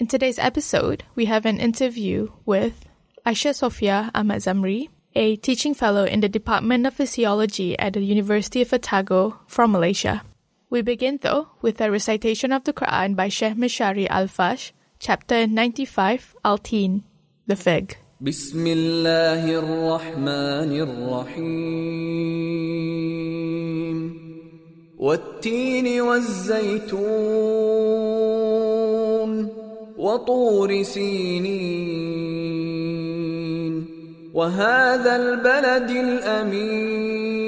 In today's episode, we have an interview with Aisya Sofia Ahmad Zamri, a teaching fellow in the Department of Physiology at the University of Otago from Malaysia. We begin, though, with a recitation of the Quran by Sheikh Mishari Alafasy, chapter 95, Al Teen, the Fig. بسم الله الرحمن الرحيم والتين والزيتون وطور سينين. وهذا البلد الأمين.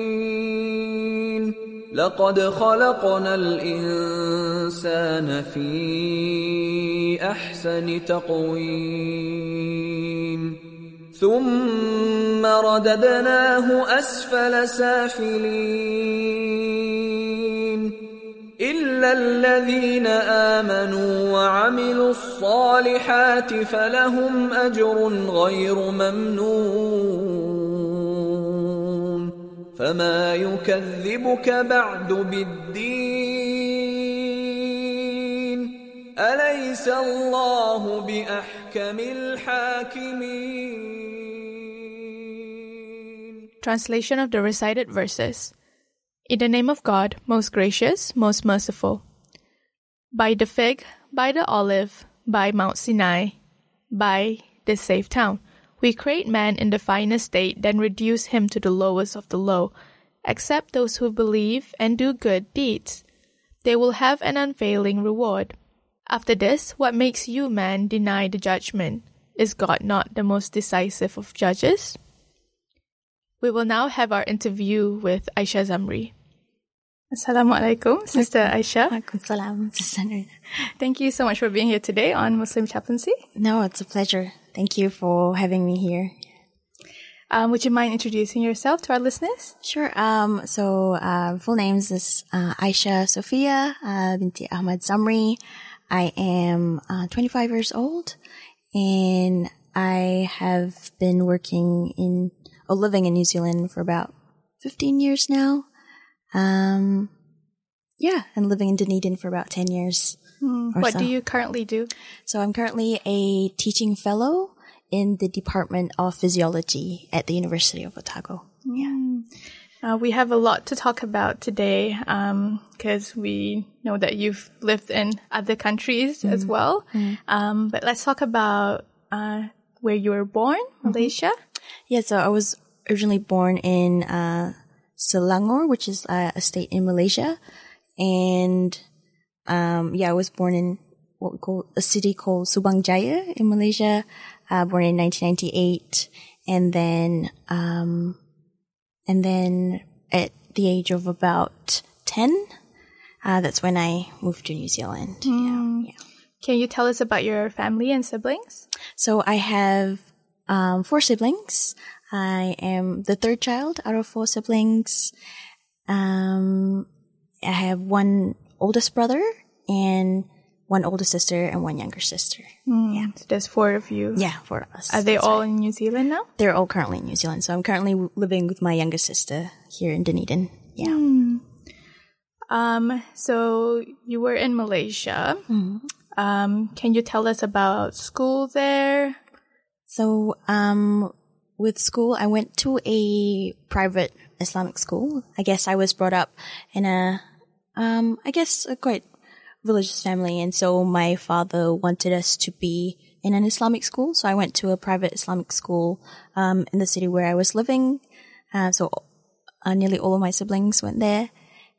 لقد خلقنا الإنسان في أحسن تقويم. ثم رددناه أسفل سافلين. الا الذين امنوا وعملوا الصالحات فلهم اجر غير ممنون فما يكذبك بعد بالدين اليس الله باحكم الحاكمين Translation of the recited verses. In the name of God, most gracious, most merciful. By the fig, by the olive, by Mount Sinai, by this safe town, we create man in the finest state, then reduce him to the lowest of the low, except those who believe and do good deeds. They will have an unfailing reward. After this, what makes you, man, deny the judgment? Is God not the most decisive of judges? We will now have our interview with Aisya Zamri. Assalamu alaikum, Sister Aisya. Waalaikumsalam, Sister Nurina. Thank you so much for being here today on Muslim Chaplaincy. No, it's a pleasure. Thank you for having me here. Um, would you mind introducing yourself to our listeners? Sure. Um, so, uh, full names is uh, Aisya Sofia uh, binti Ahmad Zamri. I am uh, 25 years old, and I have been working in or living in New Zealand for about 15 years now. Um, yeah, and living in Dunedin for about 10 years. Hmm, What so. do you currently do? So I'm currently a teaching fellow in the Department of Physiology at the University of Otago. Uh, we have a lot to talk about today because we know that you've lived in other countries as well. Um, but let's talk about uh, where you were born, Malaysia. Yeah, so I was originally born in uh, Selangor, which is uh, a state in Malaysia, and um, yeah, I was born in what we call a city called Subang Jaya in Malaysia. Uh, born in 1998, and then um, and then at the age of about 10, uh, that's when I moved to New Zealand. Yeah, yeah. Can you tell us about your family and siblings? So I have um, four siblings. I am the third child out of four siblings. Um, I have one oldest brother and one older sister and one younger sister. Yeah. So there's four of you. Yeah, four of us. Are they That's all right. in New Zealand now? They're all currently in New Zealand. So I'm currently living with my younger sister here in Dunedin. Yeah. Um, so you were in Malaysia. Um, can you tell us about school there? So, um, with school, I went to a private Islamic school. I guess I was brought up in a, um, I guess a quite religious family. And so my father wanted us to be in an Islamic school. So I went to a private Islamic school, um, in the city where I was living. Uh, so uh, nearly all of my siblings went there.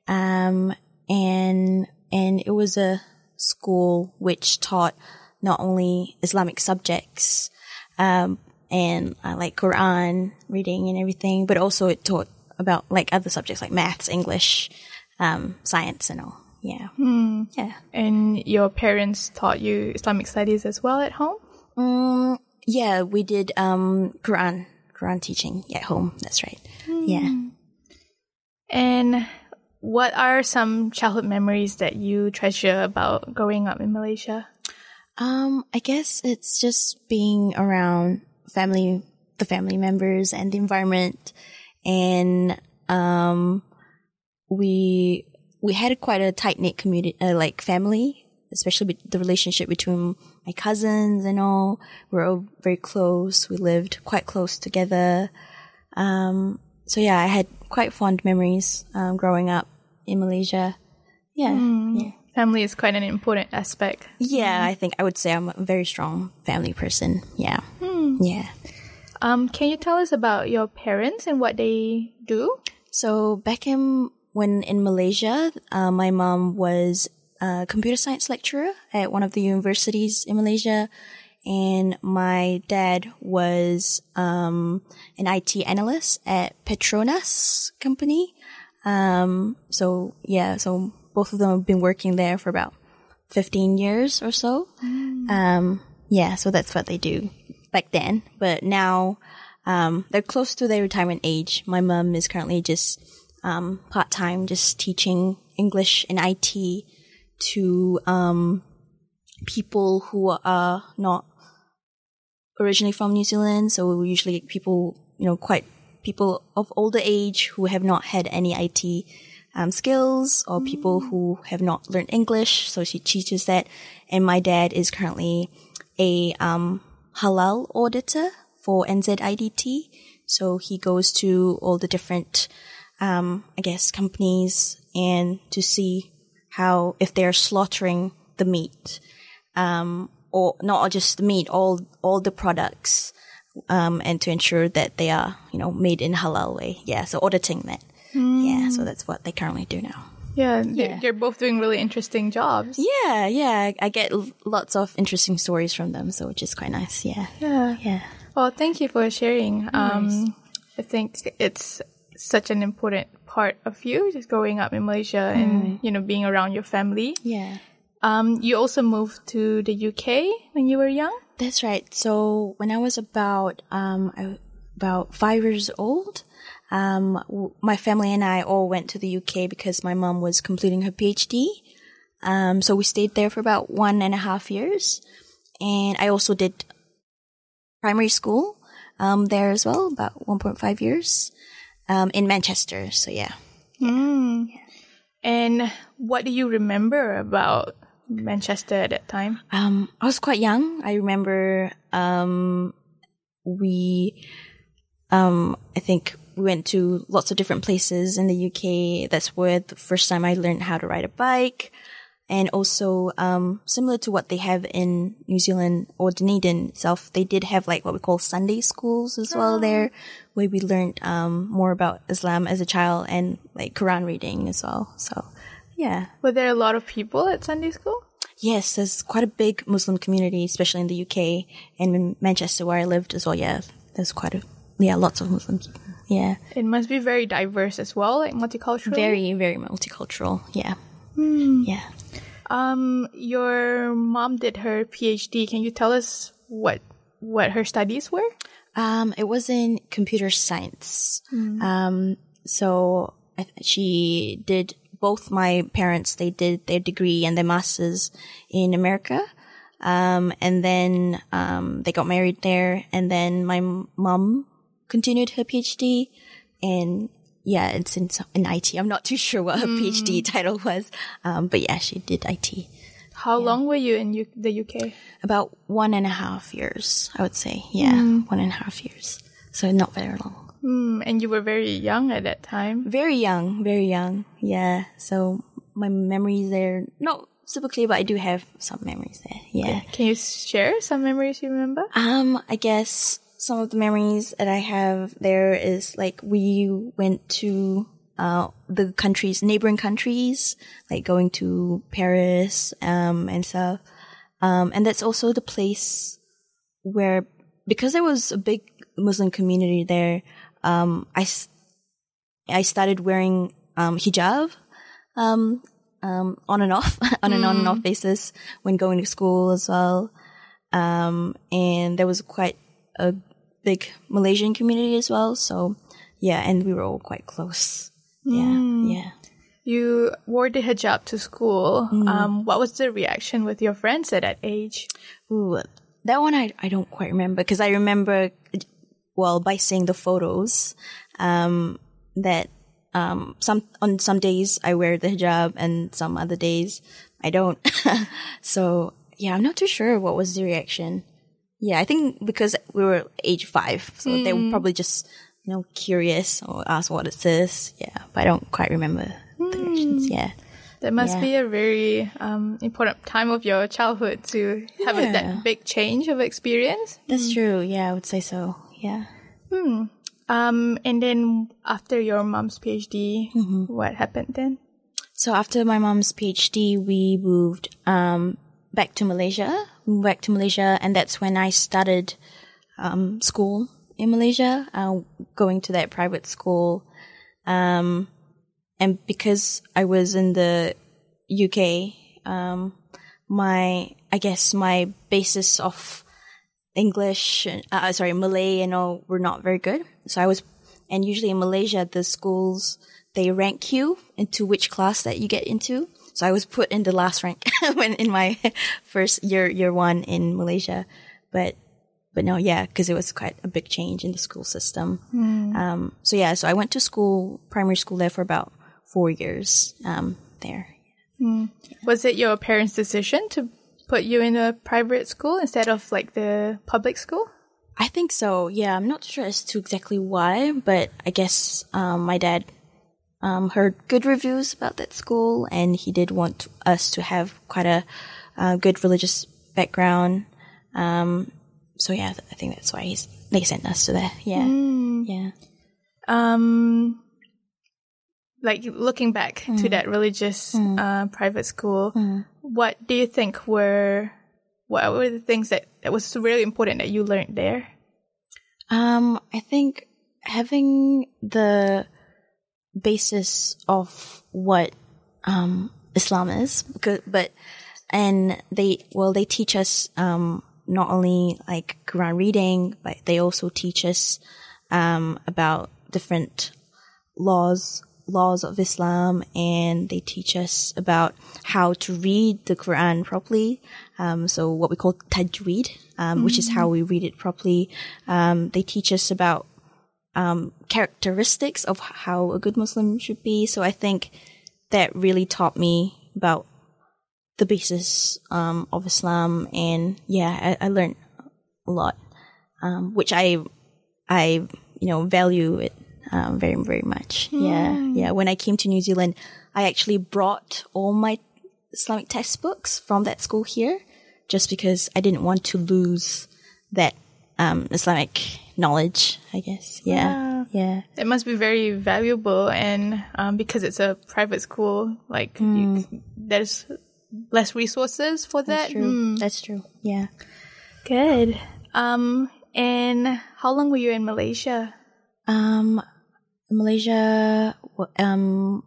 Um, and, and it was a school which taught not only Islamic subjects, um, and uh, like Quran reading and everything, but also it taught about like other subjects like maths, English, um, science and all. Yeah. Hmm. Yeah. And your parents taught you Islamic studies as well at home? Mm, yeah, we did um Quran Quran teaching at home. That's right. Yeah. And what are some childhood memories that you treasure about growing up in Malaysia? Um, I guess it's just being around family, the family members and the environment. And, um, we, we had quite a tight knit community, uh, like family, especially the relationship between my cousins and all. We're all very close. We lived quite close together. Um, so yeah, I had quite fond memories, um, growing up in Malaysia. Yeah. Yeah. Family is quite an important aspect. Yeah, I think I would say I'm a very strong family person. Yeah. Yeah. Um, can you tell us about your parents and what they do? So back in when in Malaysia, uh, my mom was a computer science lecturer at one of the universities in Malaysia, and my dad was um, an IT analyst at Petronas company. Um, so yeah, so both of them have been working there for about 15 years or so. Um, yeah, so that's what they do back then. But now, um, they're close to their retirement age. My mom is currently just, um, part time, just teaching English and IT to, um, people who are not originally from New Zealand. So usually people, you know, quite people of older age who have not had any IT um, skills or people who have not learned English. So she teaches that. And my dad is currently a um, halal auditor for NZIDT. So he goes to all the different, um, I guess, companies and to see how if they're slaughtering the meat, um, or not just the meat, all all the products, um, and to ensure that they are, you know, made in halal way. Yeah, so auditing that. Yeah, so that's what they currently do now. Yeah, they're, Yeah. they're both doing really interesting jobs. Yeah, yeah, I get lots of interesting stories from them, so which is quite nice. Yeah, Yeah. yeah, Well, thank you for sharing. Um, I think it's such an important part of you, just growing up in Malaysia and you know being around your family. yeah. Um, you also moved to the UK when you were young. That's right. So when I was about um about five years old, um, w- my family and I all went to the UK because my mom was completing her PhD. Um, so we stayed there for about one and a half years, and I also did primary school um there as well, about one point five years, um in Manchester. So yeah. And what do you remember about Manchester at that time? Um, I was quite young. I remember um, we, um, I think we went to lots of different places in the UK. That's where the first time I learned how to ride a bike. And also, um, similar to what they have in New Zealand or Dunedin itself, they did have like what we call Sunday schools as well there, where we learned um, more about Islam as a child and like Quran reading as well. So, yeah. Were there a lot of people at Sunday school? Yes, there's quite a big Muslim community, especially in the UK and in Manchester where I lived as well. Yeah, there's quite a yeah, lots of Muslims. Yeah, It must be very diverse as well, like multicultural. very very multicultural. Yeah, yeah. Um, your mom did her PhD. Can you tell us what what her studies were? Um, it was in computer science. Um, so I, she did both my parents. They did their degree and their masters in America. Um, and then um, they got married there, and then my mom continued her PhD, and yeah, it's in in IT. I'm not too sure what her PhD title was, um, but yeah, she did IT. How long were you in U- the UK? About one and a half years, I would say. Yeah, one and a half years. So not very long. Mm, and you were very young at that time. Very young, very young. Yeah. So my memories there, not super clear, but I do have some memories there. Yeah. Can you share some memories you remember? Um, I guess some of the memories that I have there is like we went to uh the countries, neighboring countries, like going to Paris, um, and stuff. Um, and that's also the place where because there was a big Muslim community there, um, I s- I started wearing um hijab, um, um, on and off, on an on and off basis when going to school as well. Um, and there was quite a big Malaysian community as well. So yeah, and we were all quite close. Yeah, yeah. You wore the hijab to school. Um, what was the reaction with your friends at that age? Ooh, that one I, I don't quite remember because I remember, well, by seeing the photos, um, that, um, some, on some days I wear the hijab and some other days I don't. so yeah, I'm not too sure what was the reaction. Yeah, I think because we were age five, so they were probably just, you know, curious or ask what it is. Yeah, but I don't quite remember the reactions. Yeah. That must Yeah. be a very um, important time of your childhood to have a, that big change of experience. That's true. Yeah, I would say so. Yeah. Hmm. Um, and then after your mom's PhD, what happened then? So after my mom's PhD, we moved um, back to Malaysia. Moved back to Malaysia, and that's when I started um, school in Malaysia, uh, going to that private school. Um, and because I was in the UK, um, my I guess my basis of English, uh, sorry, Malay and all were not very good. So I was, and usually in Malaysia, the schools, they rank you into which class that you get into. So I was put in the last rank when in my first year, year one in Malaysia. But, but no, yeah, cause it was quite a big change in the school system. Um, so yeah, so I went to school, primary school there for about four years, um, there. Was it your parents' decision to put you in a private school instead of like the public school? I think so. Yeah, I'm not sure as to exactly why, but I guess um, my dad um, heard good reviews about that school, and he did want us to have quite a uh, good religious background. Um, so yeah, I think that's why he's they sent us to there. Yeah, yeah. Um, like looking back to that religious uh, private school, what do you think were what were the things that, that was really important that you learned there? Um, I think having the basis of what um, Islam is, because, but and they well they teach us um, not only like Quran reading, but they also teach us um, about different laws laws of Islam, and they teach us about how to read the Quran properly. Um, so what we call tajweed, um, which is how we read it properly. Um, they teach us about um, characteristics of how a good Muslim should be. So I think that really taught me about the basis um, of Islam, and yeah, I, I learned a lot, um, which I I you know value it um, very very much. Yeah, yeah. When I came to New Zealand, I actually brought all my Islamic textbooks from that school here, just because I didn't want to lose that um, Islamic knowledge. I guess. Yeah, yeah. It must be very valuable, and um, because it's a private school, like you, there's less resources for that. That's true. That's true. Yeah. Good. Um, and how long were you in Malaysia? Um, Malaysia, um,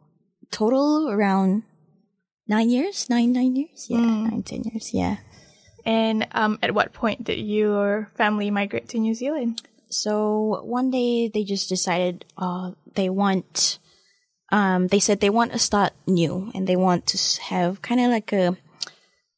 total around nine years, nine, nine years. Yeah, nine, ten years. Yeah. And um, at what point did your family migrate to New Zealand? So one day they just decided, uh, they want, um, they said they want to start new and they want to have kind of like a,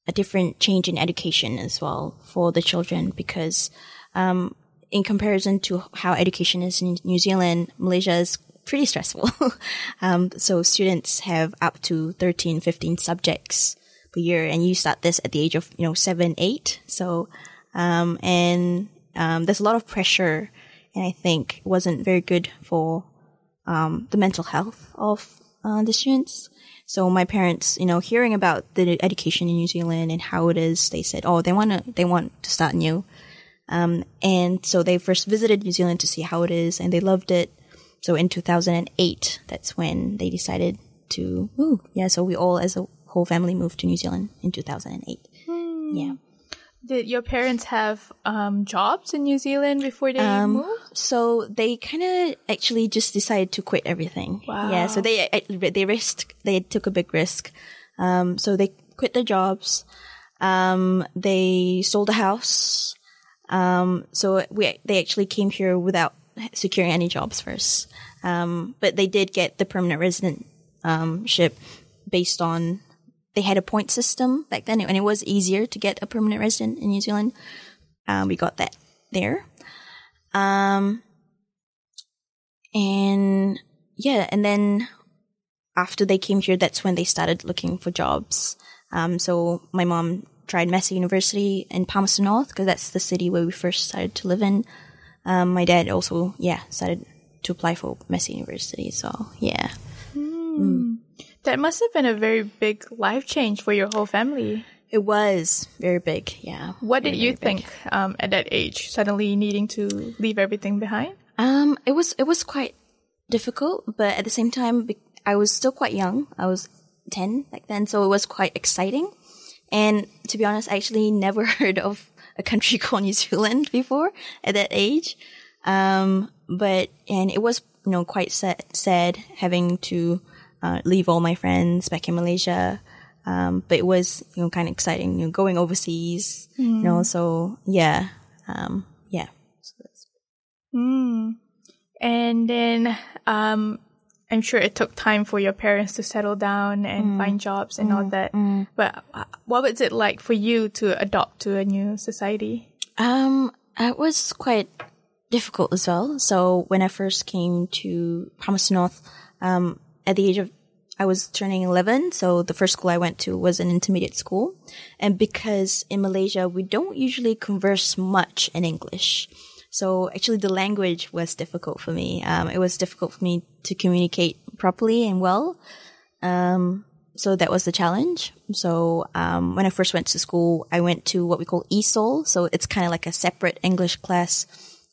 a different change in education as well for the children because, um, in comparison to how education is in New Zealand, Malaysia is pretty stressful. um, so students have up to 13, 15 subjects per year and you start this at the age of, you know, seven, eight. So, um, and, um, there's a lot of pressure and I think it wasn't very good for, um, the mental health of, uh, the students. So my parents, you know, hearing about the education in New Zealand and how it is, they said, oh, they want to, they want to start new. Um, and so they first visited New Zealand to see how it is and they loved it. So in 2008, that's when they decided to move. Yeah. So we all as a whole family moved to New Zealand in 2008. Yeah. Did your parents have um, jobs in New Zealand before they moved? So they kind of actually just decided to quit everything. Wow. Yeah. So they they risked. They took a big risk. Um, so they quit their jobs. Um, they sold a house. Um, so we, they actually came here without securing any jobs first. Um, but they did get the permanent resident, um, ship based on, they had a point system back then and it was easier to get a permanent resident in New Zealand. Um, we got that there. Um, and yeah, and then after they came here, that's when they started looking for jobs. Um, so my mom tried Massey University in Palmerston North because that's the city where we first started to live in. Um, my dad also, yeah, started to apply for Massey University. So yeah. That must have been a very big life change for your whole family. It was very big, yeah. What did you think um, at that age, suddenly needing to leave everything behind? Um, it was it was quite difficult, but at the same time, I was still quite young. I was ten back then, so it was quite exciting. And to be honest, I actually never heard of a country called New Zealand before at that age. Um, but and it was you know quite sad, sad having to uh, leave all my friends back in Malaysia. Um, but it was you know kind of exciting, you know, going overseas. You know, so yeah, um, yeah. So that's And then um, I'm sure it took time for your parents to settle down and find jobs and all that. But uh, what was it like for you to adopt to a new society? Um, it was quite difficult as well. So when I first came to Palmerston North, um, at the age of, I was turning 11. So the first school I went to was an intermediate school. And because in Malaysia, we don't usually converse much in English. So actually the language was difficult for me. Um, it was difficult for me to communicate properly and well. Um, so that was the challenge. So um, when I first went to school, I went to what we call ESOL. So it's kind of like a separate English class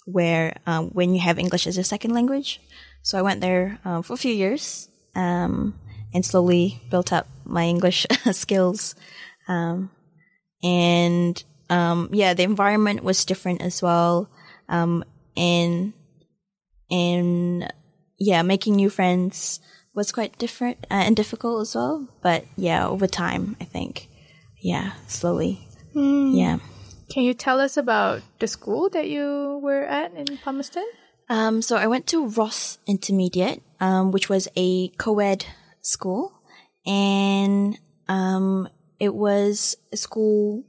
where um, when you have English as a second language. So I went there um, for a few years um, and slowly built up my English skills. Um, and um, yeah, the environment was different as well. Um, and and yeah, making new friends was quite different uh, and difficult as well. But yeah, over time, I think, yeah, slowly, yeah. Can you tell us about the school that you were at in Palmerston? Um, so I went to Ross Intermediate, um, which was a co-ed school, and um, it was a school.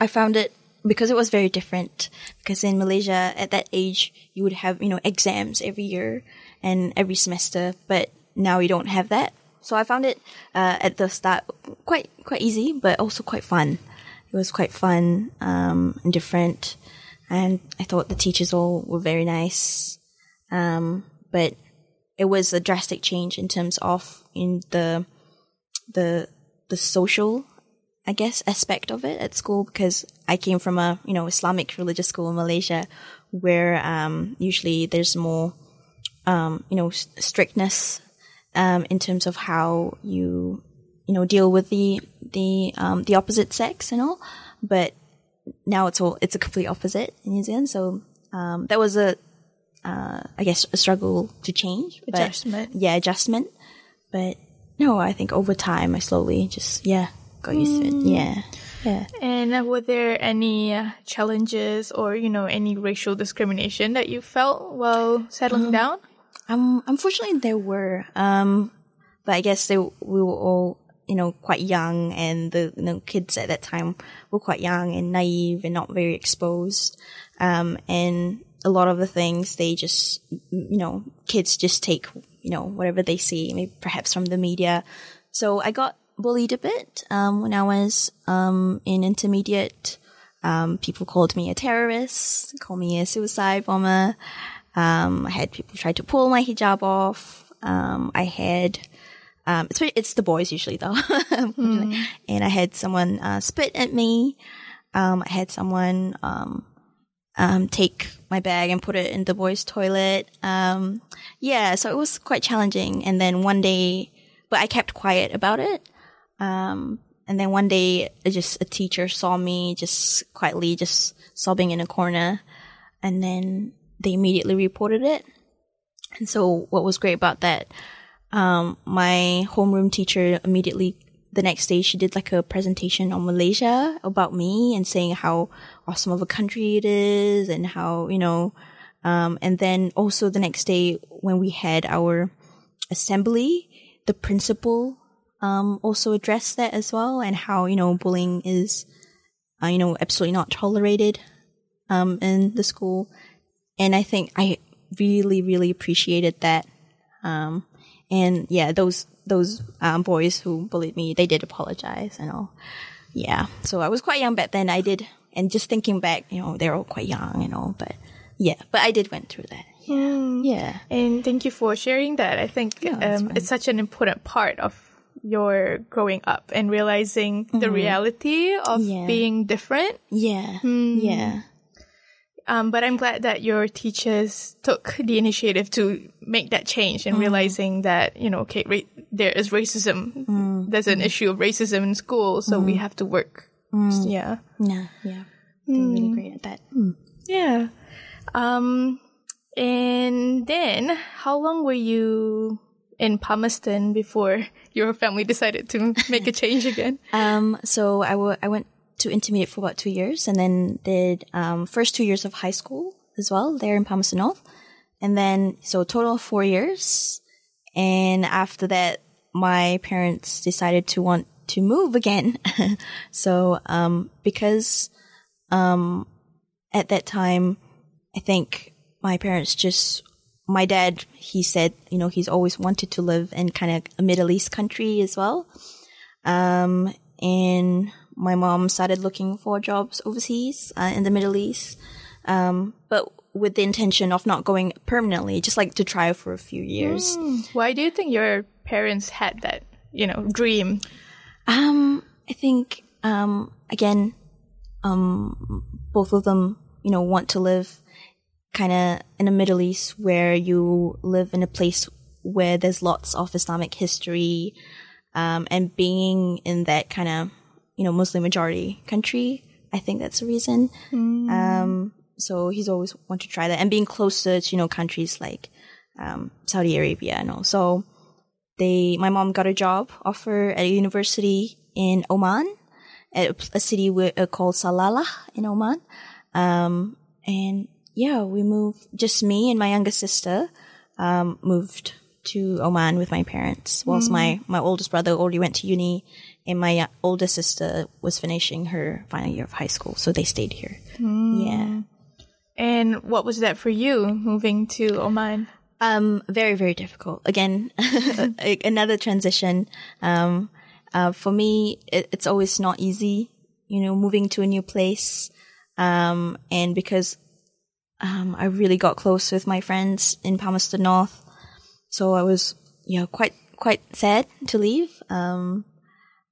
I found it because it was very different. Because in Malaysia, at that age, you would have you know exams every year and every semester, but now you don't have that. So I found it uh, at the start quite quite easy, but also quite fun. It was quite fun um, and different and I thought the teachers all were very nice. Um, but it was a drastic change in terms of in the the the social, I guess, aspect of it at school because I came from a you know Islamic religious school in Malaysia, where um, usually there's more um, you know strictness um, in terms of how you you know deal with the the um, the opposite sex and all, but now it's all it's a complete opposite in New Zealand. So um, that was a uh, I guess a struggle to change. but- Adjustment. yeah, adjustment. But no, I think over time I slowly just yeah got used to it. Yeah, yeah. And were there any uh, challenges or, you know, any racial discrimination that you felt while settling down? Um, unfortunately, there were. Um, but I guess they we were all you know quite young, and the you know, kids at that time were quite young and naive and not very exposed. Um, and a lot of the things they just you know kids just take you know whatever they see, maybe perhaps from the media. So I got bullied a bit um, when I was um, in intermediate. Um, people called me a terrorist, called me a suicide bomber. Um, I had people try to pull my hijab off. Um, I had, um, it's, it's the boys usually though. And I had someone, uh, spit at me. Um, I had someone, um, take my bag and put it in the boys' toilet. Um, yeah, so it was quite challenging. And then one day, but I kept quiet about it. Um, and then one day, just a teacher saw me just quietly, just sobbing in a corner. And then they immediately reported it. And so what was great about that, um, my homeroom teacher immediately the next day she did like a presentation on Malaysia about me and saying how awesome of a country it is and how, you know, um, and then also the next day when we had our assembly, the principal, um, also addressed that as well and how, you know, bullying is, uh, you know, absolutely not tolerated, um, in the school. And I think I really, really appreciated that. Um, and yeah, those, those, um, boys who bullied me, they did apologize and all. Yeah. So I was quite young back then. I did, and just thinking back, you know, they're all quite young and all, but yeah, but I did went through that. Yeah. Yeah. And thank you for sharing that. I think Yeah, um, it's such an important part of your growing up and realizing the reality of Mm-hmm. Yeah. being different. Yeah. Hmm. Yeah. Um, but I'm glad that your teachers took the initiative to make that change Mm. and realizing that, you know, okay, ra- there is racism. Mm. There's an issue of racism in school, so we have to work. Mm. Yeah. Yeah. Yeah. They're really great at that. Yeah. Um, and then how long were you in Palmerston before your family decided to make a change again? Um, so I I went to intermediate for about two years and then did, um, first two years of high school as well there in Palmerston North. And then, so total of four years. And after that, my parents decided to want to move again. so, um, because, um, at that time, I think my parents just, my dad, he said, you know, he's always wanted to live in kind of a Middle East country as well. Um, and my mom started looking for jobs overseas uh, in the Middle East, um, but with the intention of not going permanently, just like to try for a few years. Why do you think your parents had that, you know, dream? Um, I think, um, again, um, both of them, you know, want to live kind of in the Middle East where you live in a place where there's lots of Islamic history, um, and being in that kind of, you know, Muslim majority country. I think that's the reason. Um, so he's always want to try that and being closer to, you know, countries like, um, Saudi Arabia and all. So, they my mom got a job offer at a university in Oman, at a, city uh, called Salalah in Oman. Um, and yeah, we moved. Just me and my younger sister um, moved to Oman with my parents, whilst my my oldest brother already went to uni, and my uh, older sister was finishing her final year of high school, so they stayed here. Yeah. And what was that for you moving to Oman? Um, very, very difficult. Again, another transition. Um, uh, for me, it, it's always not easy, you know, moving to a new place. Um, and because, um, I really got close with my friends in Palmerston North. So I was, you know, quite, quite sad to leave. Um,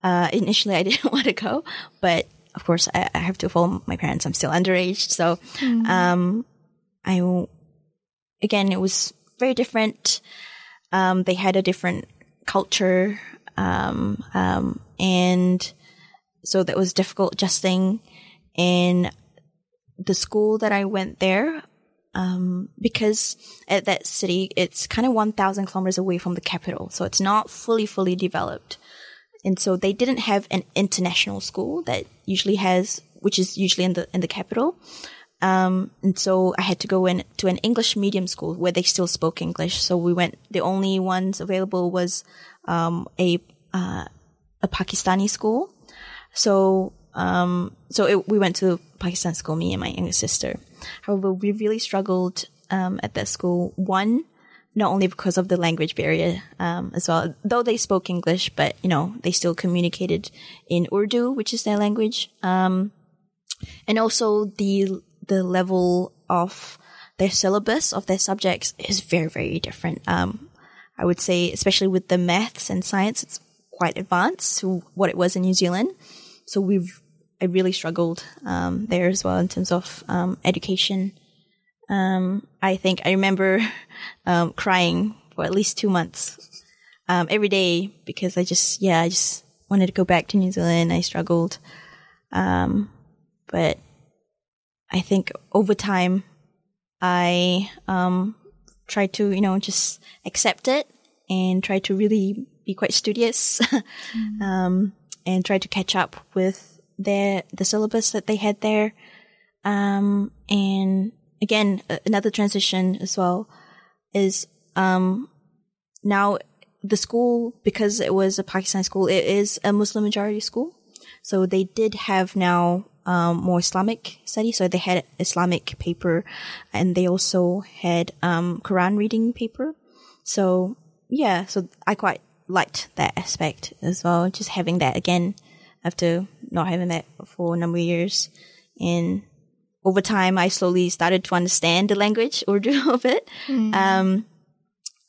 uh, initially I didn't want to go, but of course I, I have to follow my parents. I'm still underage. So, um, I, again, it was very different. Um, they had a different culture, um, um, and so that was difficult adjusting. And the school that I went there, um, because at that city, it's kind of 1,000 kilometers away from the capital. So it's not fully, fully developed. And so they didn't have an international school that usually has, which is usually in the, in the capital. Um, and so I had to go in to an English medium school where they still spoke English. So we went, the only ones available was, um, a, uh, a Pakistani school. So, um, so it, we went to Pakistan school, me and my younger sister. However, we really struggled, um, at that school. One, not only because of the language barrier, um, as well, though they spoke English, but, you know, they still communicated in Urdu, which is their language. Um, and also the the level of their syllabus of their subjects is very very different. Um, I would say, especially with the maths and science, it's quite advanced to what it was in New Zealand. So we've I really struggled um, there as well in terms of um, education. Um, I think I remember um, crying for at least two months um, every day because I just yeah I just wanted to go back to New Zealand. I struggled. Um, but I think over time, I um, tried to, you know, just accept it and try to really be quite studious, um, and try to catch up with their, the syllabus that they had there. Um, and again, another transition as well is, um, now the school, because it was a Pakistani school, it is a Muslim majority school. So they did have now um, more Islamic studies. So they had Islamic paper, and they also had um, Quran reading paper. So yeah, so I quite liked that aspect as well. Just having that again after not having that for a number of years, and over time I slowly started to understand the language Urdu a bit. Um,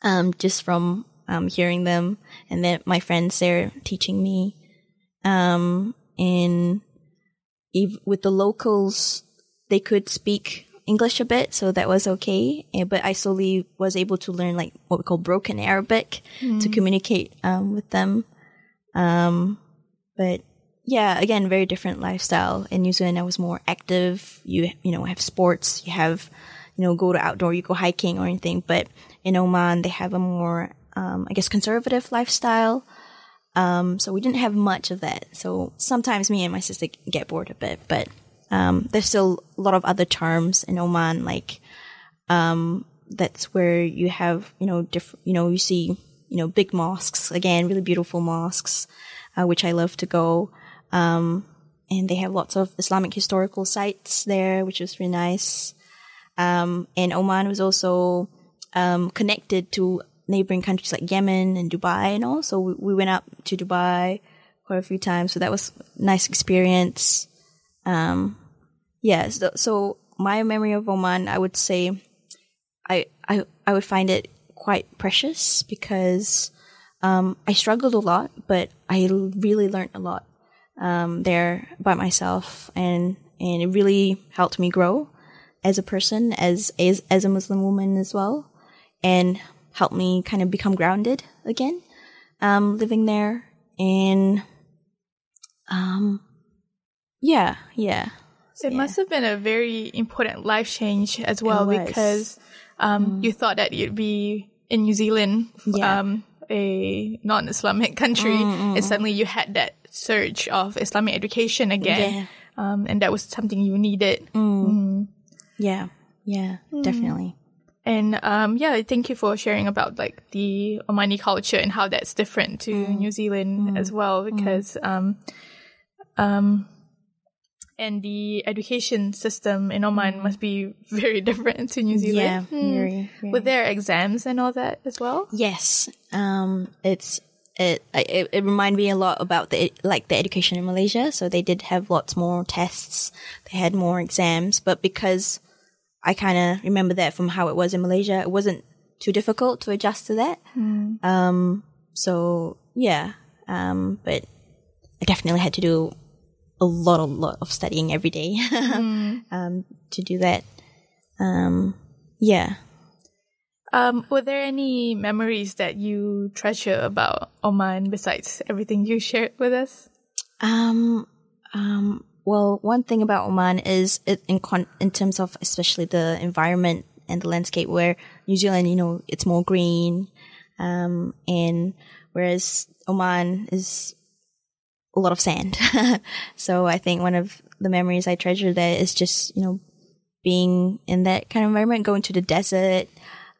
um, just from um, hearing them, and then my friends there teaching me. Um, and with the locals, they could speak English a bit, so that was okay. Eh, But I slowly was able to learn like what we call broken Arabic to communicate um, with them. Um, but yeah, again, very different lifestyle. In New Zealand, I was more active. You you know have sports. You have you know go to outdoor. You go hiking or anything. But in Oman, they have a more um, I guess conservative lifestyle. Um, so we didn't have much of that. So sometimes me and my sister get bored a bit, but um, there's still a lot of other charms in Oman, like um, that's where you have you know different you know you see you know big mosques again, really beautiful mosques, uh, which I love to go. Um, and they have lots of Islamic historical sites there, which is really nice. Um, and Oman was also um, connected to neighboring countries like Yemen and Dubai and all. So we, we went up to Dubai quite a few times. So that was nice experience. Um, yeah. So, so my memory of Oman, I would say, I I I would find it quite precious because um, I struggled a lot, but I really learned a lot um, there by myself, and and it really helped me grow as a person, as as as a Muslim woman as well, and helped me kind of become grounded again, um, living there, and um, yeah, yeah. It must have been a very important life change as well because um, you thought that you'd be in New Zealand, Yeah. um, a non-Islamic country, and suddenly you had that surge of Islamic education again, um, and that was something you needed. Yeah, yeah, definitely. And um, yeah, thank you for sharing about like the Omani culture and how that's different to New Zealand as well, because um, um, and the education system in Oman must be very different to New Yeah, Zealand. Hmm. very, very. With their exams and all that as well. Yes, um, it's it, it it reminded me a lot about the like the education in Malaysia. So they did have lots more tests. They had more exams, but because I kind of remember that from how it was in Malaysia, it wasn't too difficult to adjust to that. Um, so yeah, um, but I definitely had to do a lot, a lot of studying every day um, to do that. Um, yeah. Um, were there any memories that you treasure about Oman besides everything you shared with us? Um, um, well, one thing about Oman is it in con- in terms of especially the environment and the landscape where New Zealand, you know, it's more green, um, and whereas Oman is a lot of sand. so I think one of the memories I treasure there is just, you know, being in that kind of environment, going to the desert,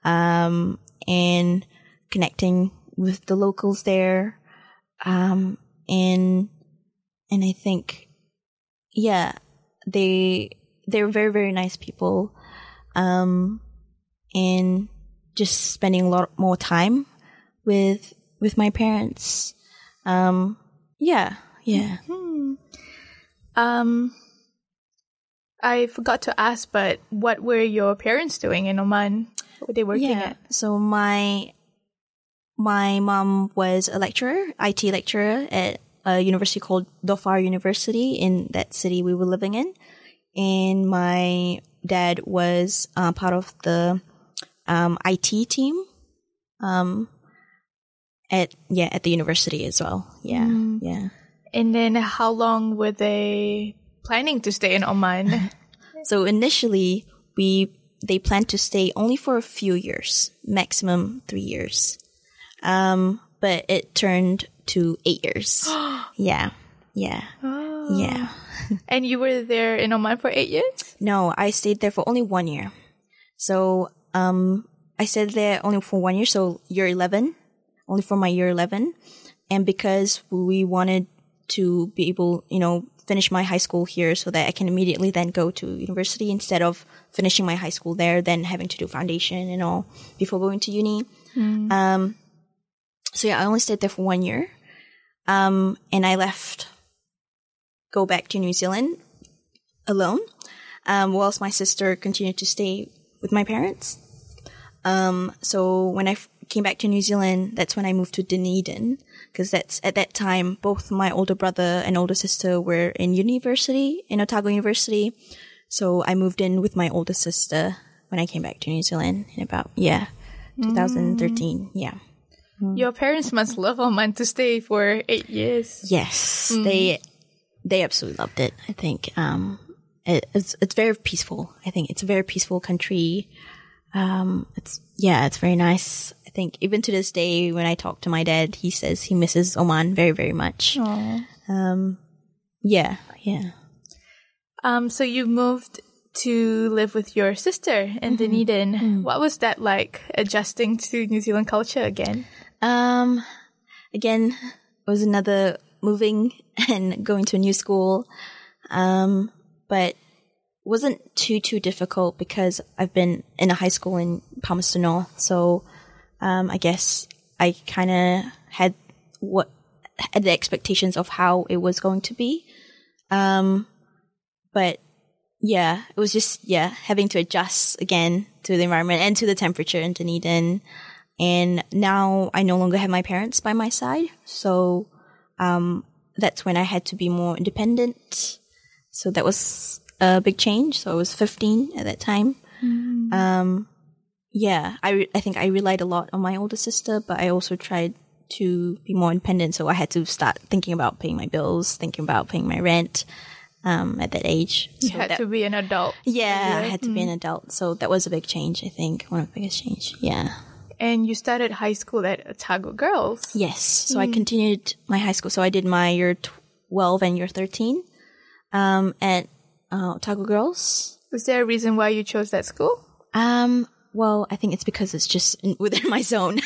um, and connecting with the locals there. Um, and, and I think, yeah, they, they're very, very nice people. Um, and just spending a lot more time with, with my parents. Um, yeah, yeah. Um, I forgot to ask, but what were your parents doing in Oman? What were they working yeah. at? So my my mom was a lecturer, IT lecturer at a university called Dhofar University in that city we were living in, and my dad was uh, part of the um, IT team. Um, at yeah at the university as well. Yeah, yeah. And then how long were they planning to stay in Oman? So initially, we they planned to stay only for a few years, maximum three years. Um, but it turned to eight years. yeah, yeah, yeah. And you were there in Oman for eight years? No, I stayed there for only one year. So, um, I stayed there only for one year. So year 11, only for my year 11. And because we wanted to be able, you know, finish my high school here so that I can immediately then go to university instead of finishing my high school there, then having to do foundation and all before going to uni. Um, so yeah, I only stayed there for one year. Um, and I left, go back to New Zealand alone, um, whilst my sister continued to stay with my parents. Um, so when I f- came back to New Zealand, that's when I moved to Dunedin, because that's at that time both my older brother and older sister were in university in Otago University. So I moved in with my older sister when I came back to New Zealand in about yeah, 2013. Yeah. Your parents must love Oman to stay for eight years. Yes, they they absolutely loved it. I think um, it, it's it's very peaceful. I think it's a very peaceful country. Um, it's yeah, it's very nice. I think even to this day, when I talk to my dad, he says he misses Oman very very much. Um, yeah, yeah. Um, so you moved to live with your sister in Dunedin. What was that like adjusting to New Zealand culture again? Um, again, it was another moving and going to a new school. Um, but wasn't too, too difficult because I've been in a high school in Palmerston North. So, um, I guess I kind of had what, had the expectations of how it was going to be. Um, but yeah, it was just, yeah, having to adjust again to the environment and to the temperature in Dunedin. And now I no longer have my parents by my side. So, um, that's when I had to be more independent. So that was a big change. So I was 15 at that time. Um, yeah, I, re- I think I relied a lot on my older sister, but I also tried to be more independent. So I had to start thinking about paying my bills, thinking about paying my rent, um, at that age. You had that- to be an adult. yeah, I had to be an adult. So that was a big change, I think. One of the biggest change. Yeah. And you started high school at Otago Girls. Yes. So I continued my high school. So I did my year 12 and year 13, um, at, uh, Otago Girls. Was there a reason why you chose that school? Um, well, I think it's because it's just in, within my zone.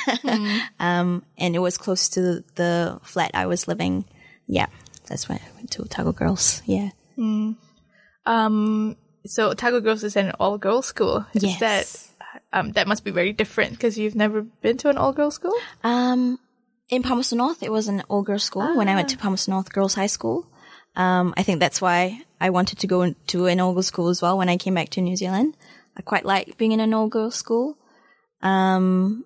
um, and it was close to the, flat I was living. Yeah. That's why I went to Otago Girls. Yeah. Um, so Otago Girls is an all girls school. Is Yes. that um, that must be very different because you've never been to an all girls school. Um, in Palmerston North, it was an all girls school. When I went to Palmerston North Girls High School, um, I think that's why I wanted to go to an all girls school as well. When I came back to New Zealand, I quite like being in an all girls school. Um,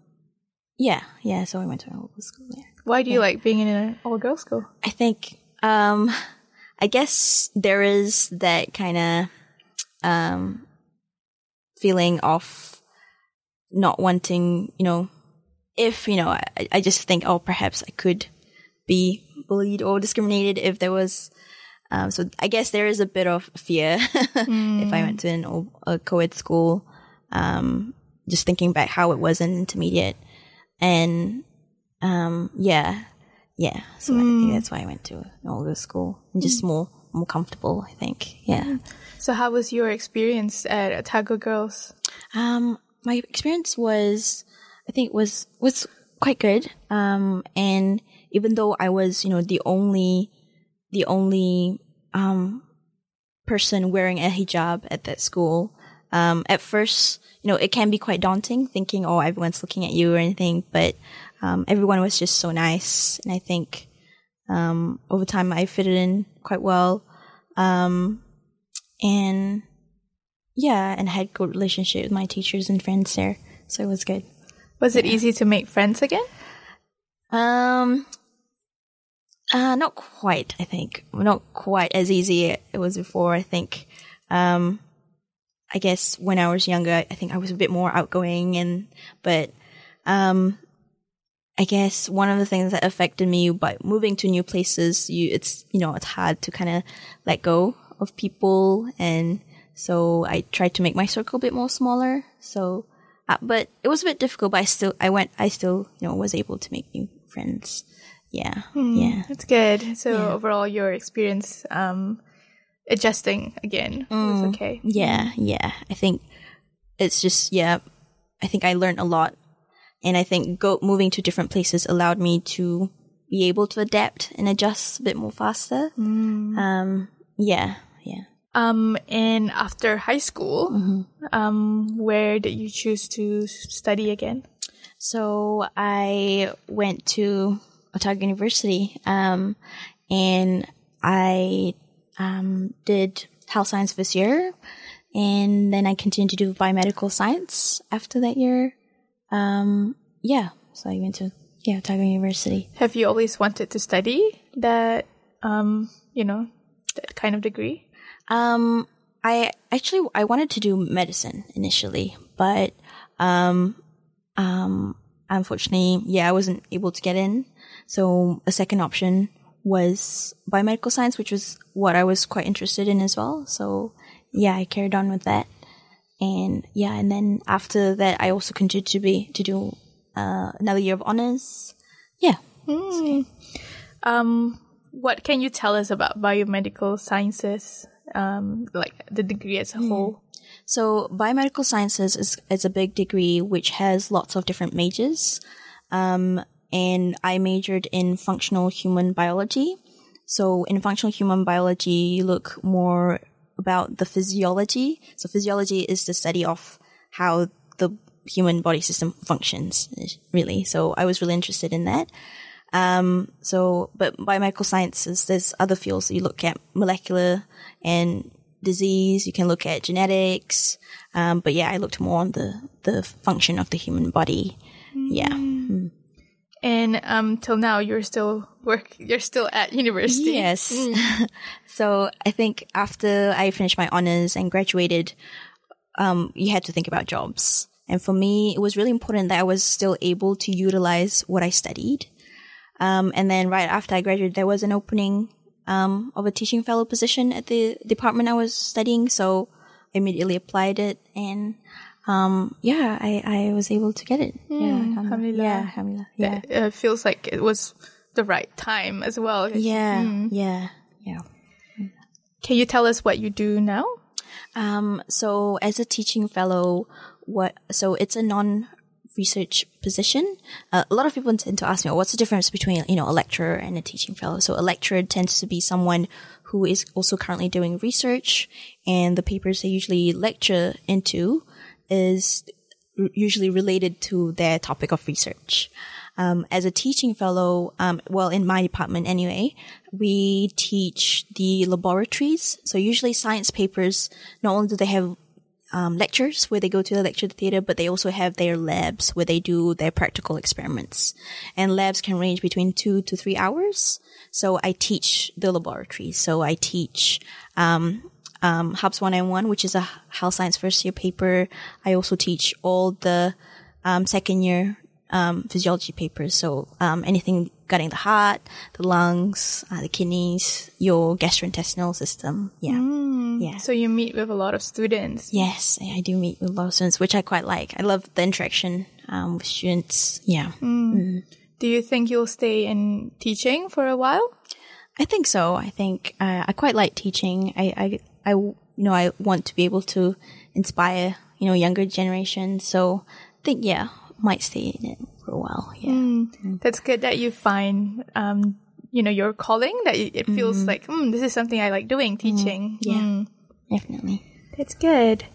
yeah, yeah. So I went to an all girls school. Yeah. Why do you like being in an all girls school? I think, um, I guess there is that kind of, um, feeling of not wanting, you know, if, you know, I, I just think, oh, perhaps I could be bullied or discriminated if there was, um, so I guess there is a bit of fear if I went to an all, a co-ed school, um, just thinking back how it was in intermediate and, um, yeah, yeah. So I think that's why I went to an older school and just more more comfortable. I think. Yeah. So how was your experience at Otago Girls? Um, my experience was, I think, was was quite good. Um, and even though I was, you know, the only the only um person wearing a hijab at that school, um, at first, you know, it can be quite daunting thinking, oh, everyone's looking at you or anything, but um, everyone was just so nice, and I think um, over time I fitted in quite well. Um, and yeah, and had good relationship with my teachers and friends there, so it was good. Was it easy to make friends again? Um, uh, not quite. I think not quite as easy it was before. I think, um, I guess when I was younger, I think I was a bit more outgoing, and but, um, I guess one of the things that affected me by moving to new places, you it's you know it's hard to kind of let go of people, and so I tried to make my circle a bit more smaller. So, uh, but it was a bit difficult. But I still I went I still you know was able to make new friends. Yeah, yeah. That's good. So overall, your experience um, adjusting again was okay. Yeah, yeah. I think it's just yeah. I think I learned a lot, and I think go moving to different places allowed me to be able to adapt and adjust a bit more faster. Um, yeah, yeah. Um, and after high school, um, where did you choose to study again? So I went to Otago University, um, and I um, did health science this year, and then I continued to do biomedical science after that year. Um, yeah, so I went to yeah Otago University. Have you always wanted to study that, um, you know, that kind of degree? Um, I actually I wanted to do medicine initially, but um, um, unfortunately, yeah, I wasn't able to get in. So a second option was biomedical science, which was what I was quite interested in as well. So yeah, I carried on with that, and yeah, and then after that, I also continued to be to do uh, another year of honors. Yeah. Um, what can you tell us about biomedical sciences, um, like the degree as a whole? So biomedical sciences is, is a big degree which has lots of different majors. Um, and I majored in functional human biology. So in functional human biology, you look more about the physiology. So physiology is the study of how the human body system functions, really. So I was really interested in that. Um, so, but biomedical sciences, there's other fields. that You look at molecular and disease. You can look at genetics. Um, but yeah, I looked more on the, the function of the human body. Yeah. And um, till now, you're still work. You're still at university. Yes. so I think after I finished my honors and graduated, um, you had to think about jobs. And for me, it was really important that I was still able to utilize what I studied. Um, and then right after I graduated, there was an opening um, of a teaching fellow position at the department I was studying. So I immediately applied it, and um, yeah, I, I was able to get it. yeah, alhamdulillah. yeah, alhamdulillah. Yeah, It feels like it was the right time as well. yeah, yeah, yeah. Can you tell us what you do now? Um, so as a teaching fellow, what, so it's a non research position. Uh, a lot of people tend to ask me, oh, what's the difference between, you know, a lecturer and a teaching fellow? So a lecturer tends to be someone who is also currently doing research and the papers they usually lecture into is usually related to their topic of research. Um, as a teaching fellow, um, well, in my department anyway, we teach the laboratories. So usually science papers, not only do they have um, lectures where they go to the lecture theater, but they also have their labs where they do their practical experiments. And labs can range between two to three hours. So I teach the laboratory. So I teach, um, um, Hubs 191, which is a health science first year paper. I also teach all the, um, second year, um, physiology papers. So, um, anything gutting the heart, the lungs, uh, the kidneys, your gastrointestinal system. Yeah. Yeah. So you meet with a lot of students. Yes, I do meet with a lot of students, which I quite like. I love the interaction um, with students. Yeah, Do you think you'll stay in teaching for a while? I think so. I think uh, I quite like teaching. I, I, I, you know, I want to be able to inspire, you know, younger generations. So I think, yeah, might stay in it for a while. Yeah. That's good that you find, um, you know, your calling. That it feels like, mm, this is something I like doing, teaching. Yeah. Mm. Definitely. That's good.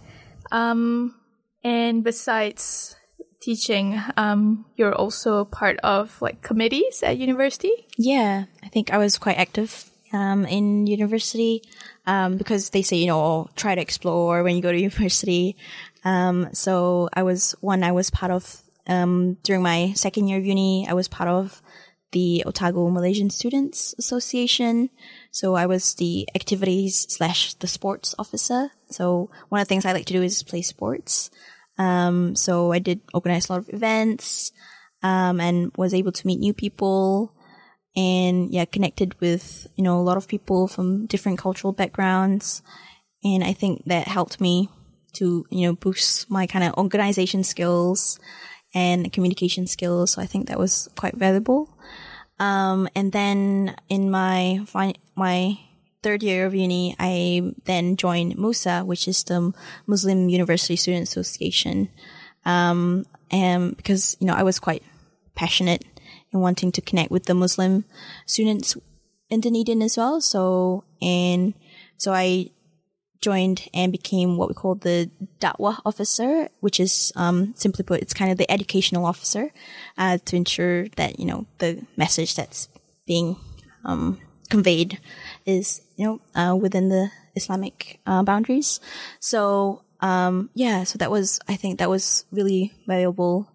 Um, and besides teaching, um, you're also part of like committees at university. Yeah, I think I was quite active um, in university um, because they say you know oh, try to explore when you go to university. Um, so I was one. I was part of um, during my second year of uni. I was part of the Otago Malaysian Students Association. So I was the activities slash the sports officer. So one of the things I like to do is play sports. Um, so I did organize a lot of events, um, and was able to meet new people and yeah, connected with, you know, a lot of people from different cultural backgrounds. And I think that helped me to, you know, boost my kind of organization skills and communication skills. So I think that was quite valuable. Um, and then in my fin- my third year of uni, I then joined MUSA, which is the Muslim University Student Association. Um, and because, you know, I was quite passionate in wanting to connect with the Muslim students in Dunedin as well. So, and so I joined and became what we call the Da'wah officer, which is, um, simply put, it's kind of the educational officer, uh, to ensure that, you know, the message that's being, um, conveyed is, you know, uh, within the Islamic, uh, boundaries. So, um, yeah, so that was, I think that was really valuable.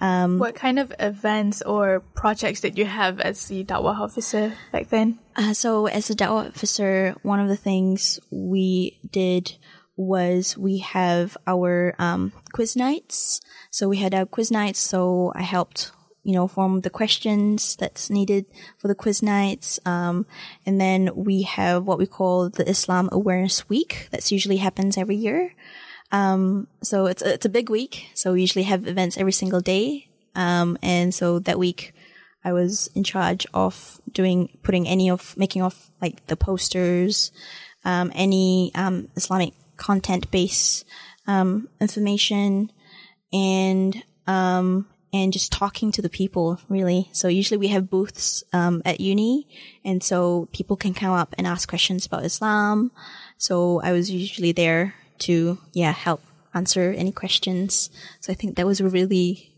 Um, What kind of events or projects did you have as the Dawah officer back then? Uh, so as a Dawah officer, one of the things we did was we have our um, quiz nights. So we had our quiz nights. So I helped, you know, form the questions that's needed for the quiz nights. Um, and then we have what we call the Islam Awareness Week. That's usually happens every year. Um, so it's a, it's a big week. So we usually have events every single day. Um, and so that week I was in charge of doing, putting any of, making of like the posters, um, any, um, Islamic content based, um, information and, um, and just talking to the people really. So usually we have booths, um, at uni. And so people can come up and ask questions about Islam. So I was usually there to, yeah, help answer any questions. So I think that was a really,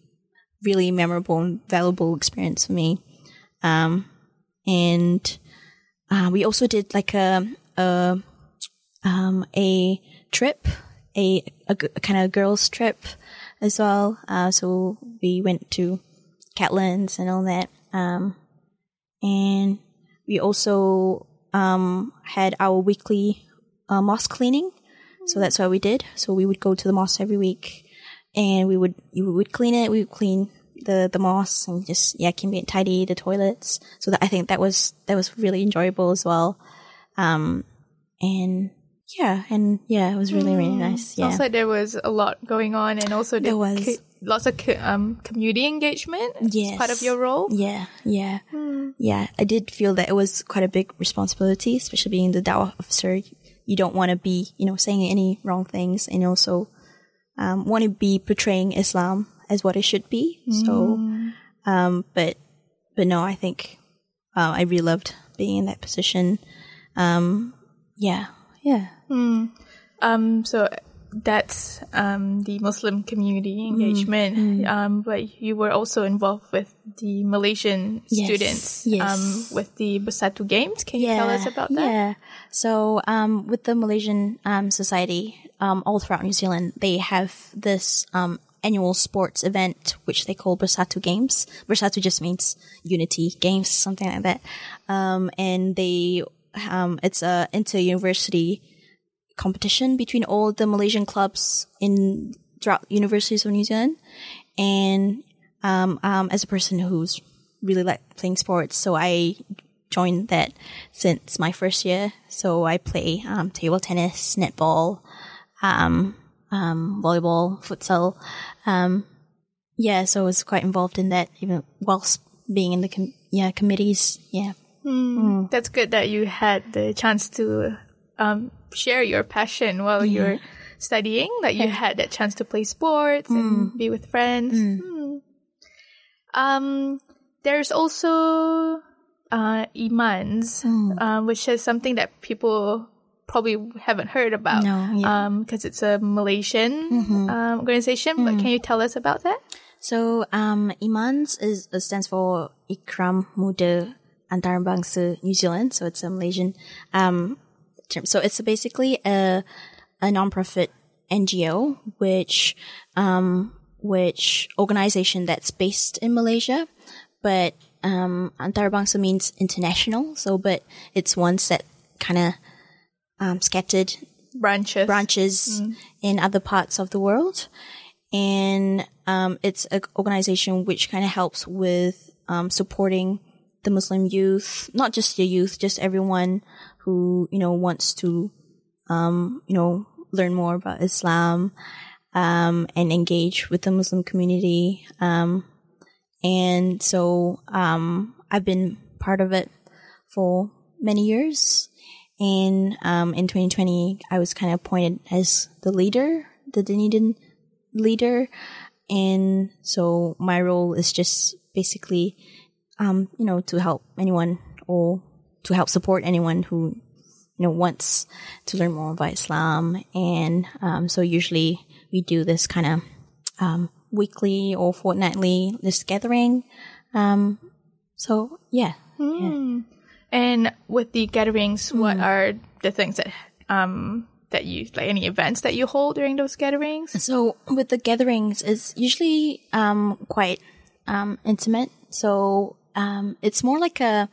really memorable and valuable experience for me. Um, and, uh, we also did like a, a, um, a trip, a, a, a kind of girls trip as well. Uh, so we went to Catlins and all that. Um, and we also, um, had our weekly, uh, mosque cleaning. So that's what we did. So we would go to the mosque every week and we would, we would clean it. We would clean the, the mosque and just, yeah, keep it tidy, the toilets. So that, I think that was, that was really enjoyable as well. Um, and yeah, and yeah, it was really, really nice. Yeah. Sounds like there was a lot going on, and also There the was. co- lots of co- um, community engagement. as Yes. part of your role. Yeah, yeah, yeah. I did feel that it was quite a big responsibility, especially being the dawah officer. You don't want to be, you know, saying any wrong things, and also um, want to be portraying Islam as what it should be. So, um, but but no, I think uh, I really loved being in that position. Um, yeah, yeah. Um, so that's um, the Muslim community Mm, engagement. Um, but you were also involved with the Malaysian Yes, students yes. um, with the Bersatu Games. Can you tell us about that? Yeah. So, um, with the Malaysian um, Society, um, all throughout New Zealand, they have this um, annual sports event which they call Bersatu Games. Bersatu just means unity games, something like that. Um, and they, um, it's a inter-university competition between all the Malaysian clubs in throughout universities of New Zealand. And as a person who's really like playing sports, so I joined that since my first year. So I play um, table tennis, netball, um, um, volleyball, futsal. Um, yeah, so I was quite involved in that, even whilst being in the com- yeah committees. Yeah, That's good that you had the chance to um, share your passion while you're studying. That you had that chance to play sports and be with friends. Hmm. Um, there's also uh, imans, um, which is something that people probably haven't heard about. No, yeah. because it's a Malaysian um, organization. But can you tell us about that? So, um, IMANS is, uh, stands for Ikram Muda Antarabangsa New Zealand. So it's a Malaysian, um, term. So it's basically a, a non-profit NGO, which, um, which organization that's based in Malaysia, but, um, Antarabangsa means international. So, but it's ones that kind of, um, scattered Branches. branches in other parts of the world. And um, it's an organization which kind of helps with um, supporting the Muslim youth, not just the youth, just everyone who, you know, wants to, um, you know, learn more about Islam. um, and engage with the Muslim community. Um, and so um, I've been part of it for many years. And um, in 2020, I was kind of appointed as the leader, the Dunedin leader. And so my role is just basically, um, you know, to help anyone or to help support anyone who, you know, wants to learn more about Islam. And um, so usually we do this kind of um, weekly or fortnightly this gathering. Um, so yeah. yeah. And with the gatherings, what are the things that um that you like any events that you hold during those gatherings? So with the gatherings, it's usually um, quite um, intimate. So um, it's more like a,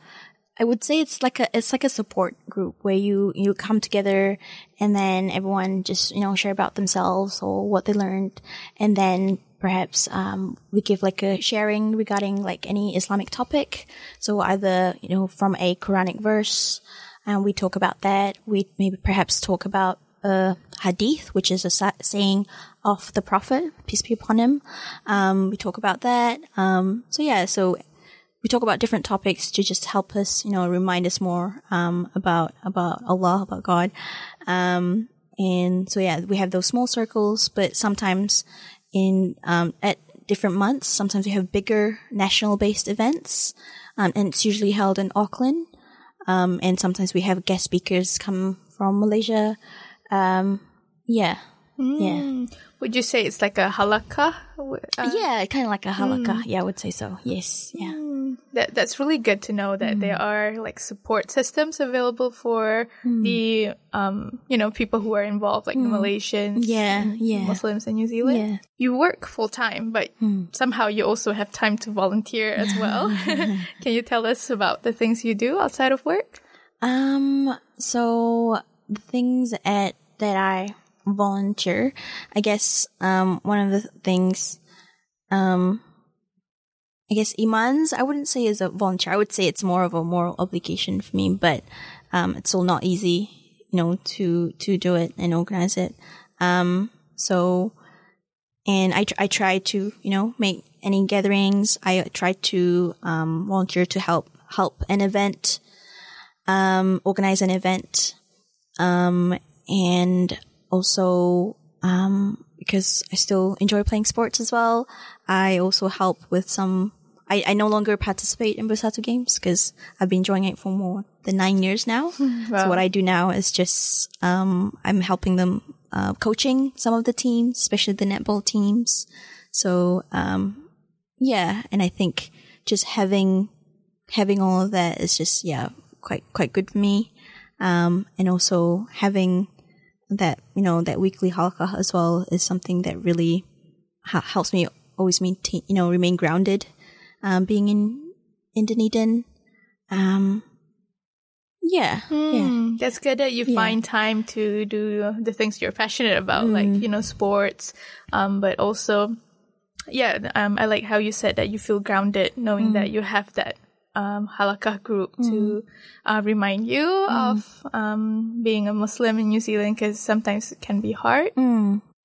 I would say it's like a it's like a support group where you you come together and then everyone just you know share about themselves or what they learned, and then perhaps um, we give like a sharing regarding like any Islamic topic. So either you know from a Quranic verse, and we talk about that. We maybe perhaps talk about a hadith, which is a saying of the Prophet, peace be upon him. Um, we talk about that. Um, so yeah, so we talk about different topics to just help us, you know, remind us more um, about about Allah, about God. Um, and so yeah, we have those small circles, but sometimes in um, at different months, sometimes we have bigger national based events, um, and it's usually held in Auckland. Um, and sometimes we have guest speakers come from Malaysia. Um, yeah, yeah. Would you say it's like a halaqah? Uh, yeah, kind of like a halaqah. Mm. Yeah, I would say so. Yes. Yeah. Mm. that that's really good to know that there are like support systems available for the um you know people who are involved like the Malaysians Yeah, yeah. Muslims in New Zealand Yeah. you work full time but somehow you also have time to volunteer as well can you tell us about the things you do outside of work Um, so the things at that I volunteer, I guess, um, one of the things, um, I guess imans, I wouldn't say is a volunteer. I would say it's more of a moral obligation for me, but, um, it's still not easy, you know, to, to do it and organize it. Um, so, and I, I try to, you know, make any gatherings. I try to, um, volunteer to help, help an event, um, organize an event, um, and also, um, because I still enjoy playing sports as well, I also help with some. I, I no longer participate in Bersatu games because I've been enjoying it for more than nine years now. So what I do now is just um, I'm helping them uh, coaching some of the teams, especially the netball teams. So um, yeah, and I think just having having all of that is just yeah quite quite good for me um and also having that you know that weekly halaqah as well is something that really ha- helps me always maintain you know remain grounded um being in in Dunedin um yeah yeah. Hmm, that's good that you find time to do the things you're passionate about like you know sports um but also yeah um i like how you said that you feel grounded knowing that you have that um halaqah group to uh, remind you of um being a muslim in new zealand because sometimes it can be hard.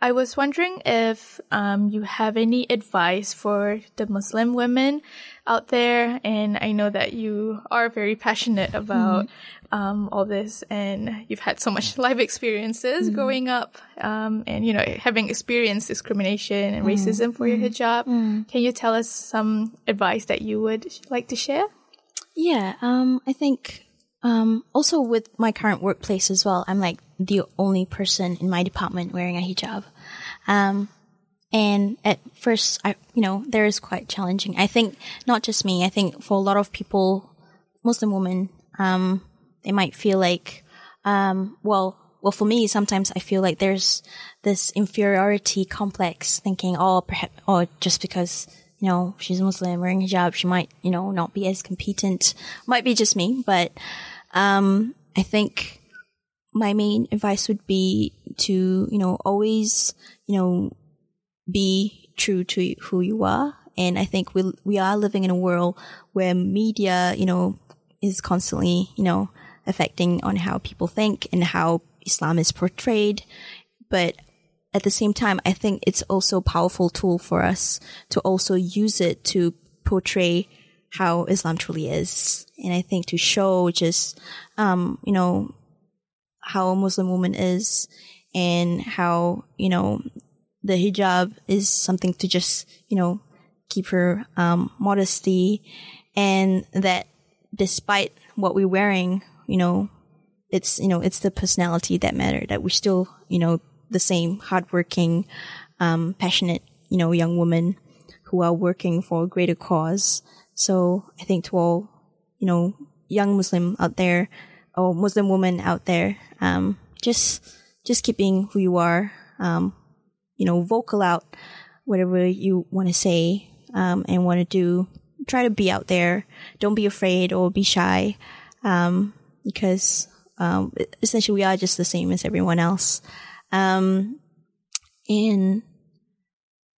I was wondering if um, you have any advice for the Muslim women out there, and I know that you are very passionate about um, all this, and you've had so much life experiences growing up, um, and you know having experienced discrimination and racism for your hijab. Can you tell us some advice that you would like to share? Yeah, um, I think um, also with my current workplace as well, I'm like the only person in my department wearing a hijab. Um, and at first, I, you know, there is quite challenging. I think not just me. I think for a lot of people, Muslim women, um, they might feel like, um, well, well, for me, sometimes I feel like there's this inferiority complex, thinking, oh, perhaps, or just because you know she's a Muslim wearing hijab, she might, you know, not be as competent. Might be just me, but um, I think my main advice would be to, you know, always, you know, be true to who you are. And I think we we are living in a world where media, you know, is constantly, you know, affecting on how people think and how Islam is portrayed. But at the same time, I think it's also a powerful tool for us to also use it to portray how Islam truly is. And I think to show just, um, you know, how a Muslim woman is and how, you know, the hijab is something to just, you know, keep her, um, modesty and that despite what we're wearing, you know, it's, you know, it's the personality that matter that we're still, you know, the same hardworking, um, passionate, you know, young women who are working for a greater cause. So I think to all, you know, young Muslim out there or Muslim women out there, um, just, just keeping who you are, um, you know, vocal out whatever you want to say, um, and want to do. Try to be out there. Don't be afraid or be shy, um, because, um, essentially we are just the same as everyone else. Um, and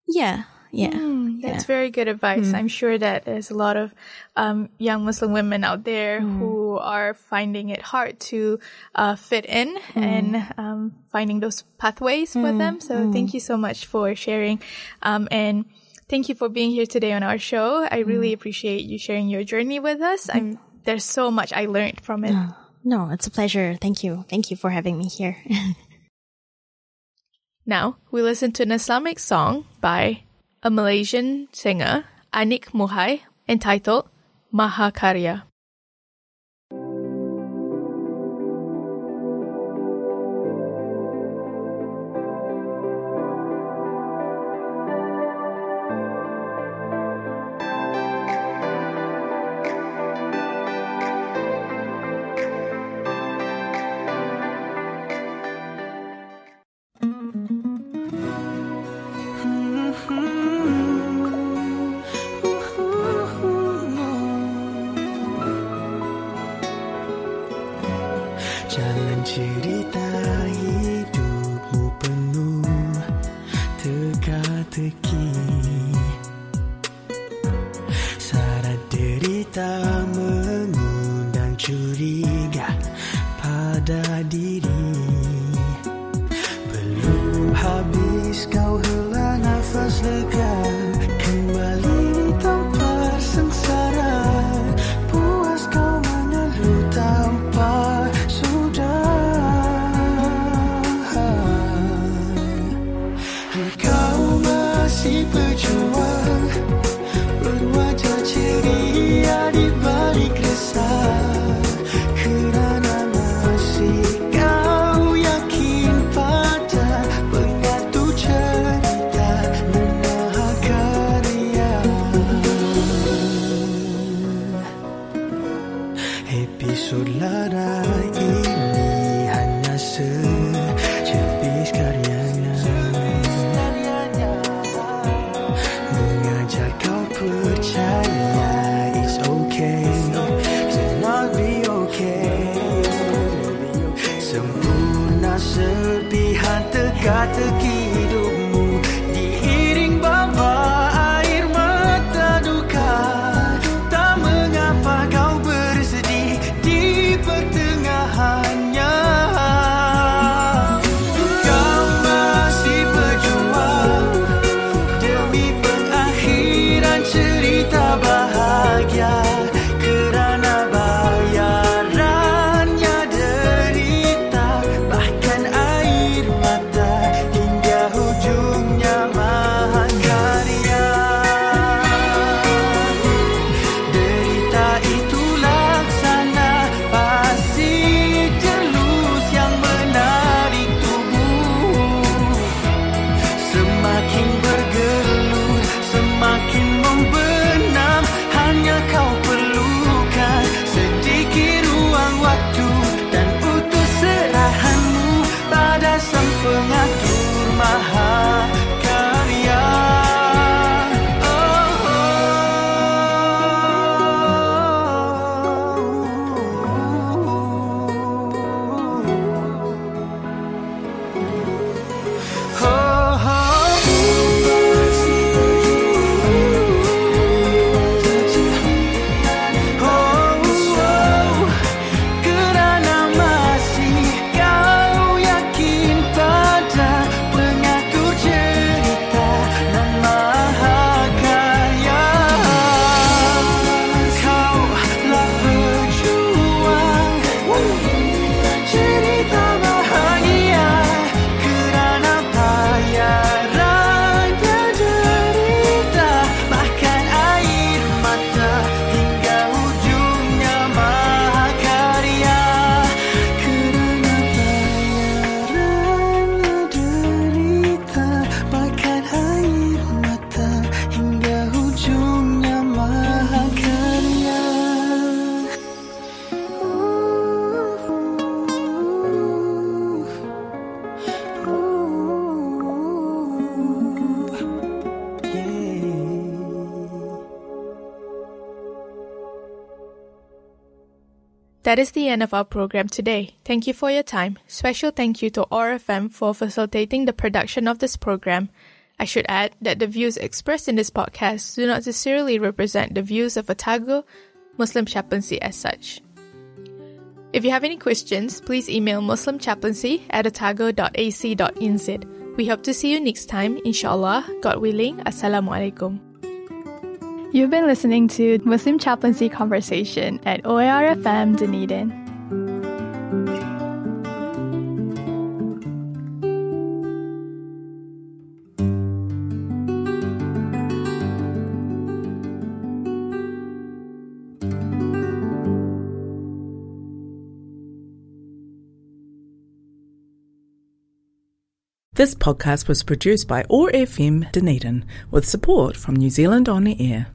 yeah, yeah. Mm, that's yeah. very good advice. I'm sure that there's a lot of um, young Muslim women out there who are finding it hard to uh, fit in and um, finding those pathways for them. So thank you so much for sharing. Um, and thank you for being here today on our show. I really appreciate you sharing your journey with us. I'm, there's so much I learned from it. No, it's a pleasure. Thank you. Thank you for having me here. Now, we listen to an Islamic song by a Malaysian singer, Anik Muhai, entitled Mahakarya. te quis. That is the end of our program today. Thank you for your time. Special thank you to OARFM for facilitating the production of this program. I should add that the views expressed in this podcast do not necessarily represent the views of Otago Muslim Chaplaincy as such. If you have any questions, please email muslimchaplaincy at otago.ac.nz. We hope to see you next time, inshallah. God willing. Assalamualaikum. You've been listening to Muslim Chaplaincy Conversation at OARFM Dunedin. This podcast was produced by OAR FM Dunedin with support from New Zealand On the Air.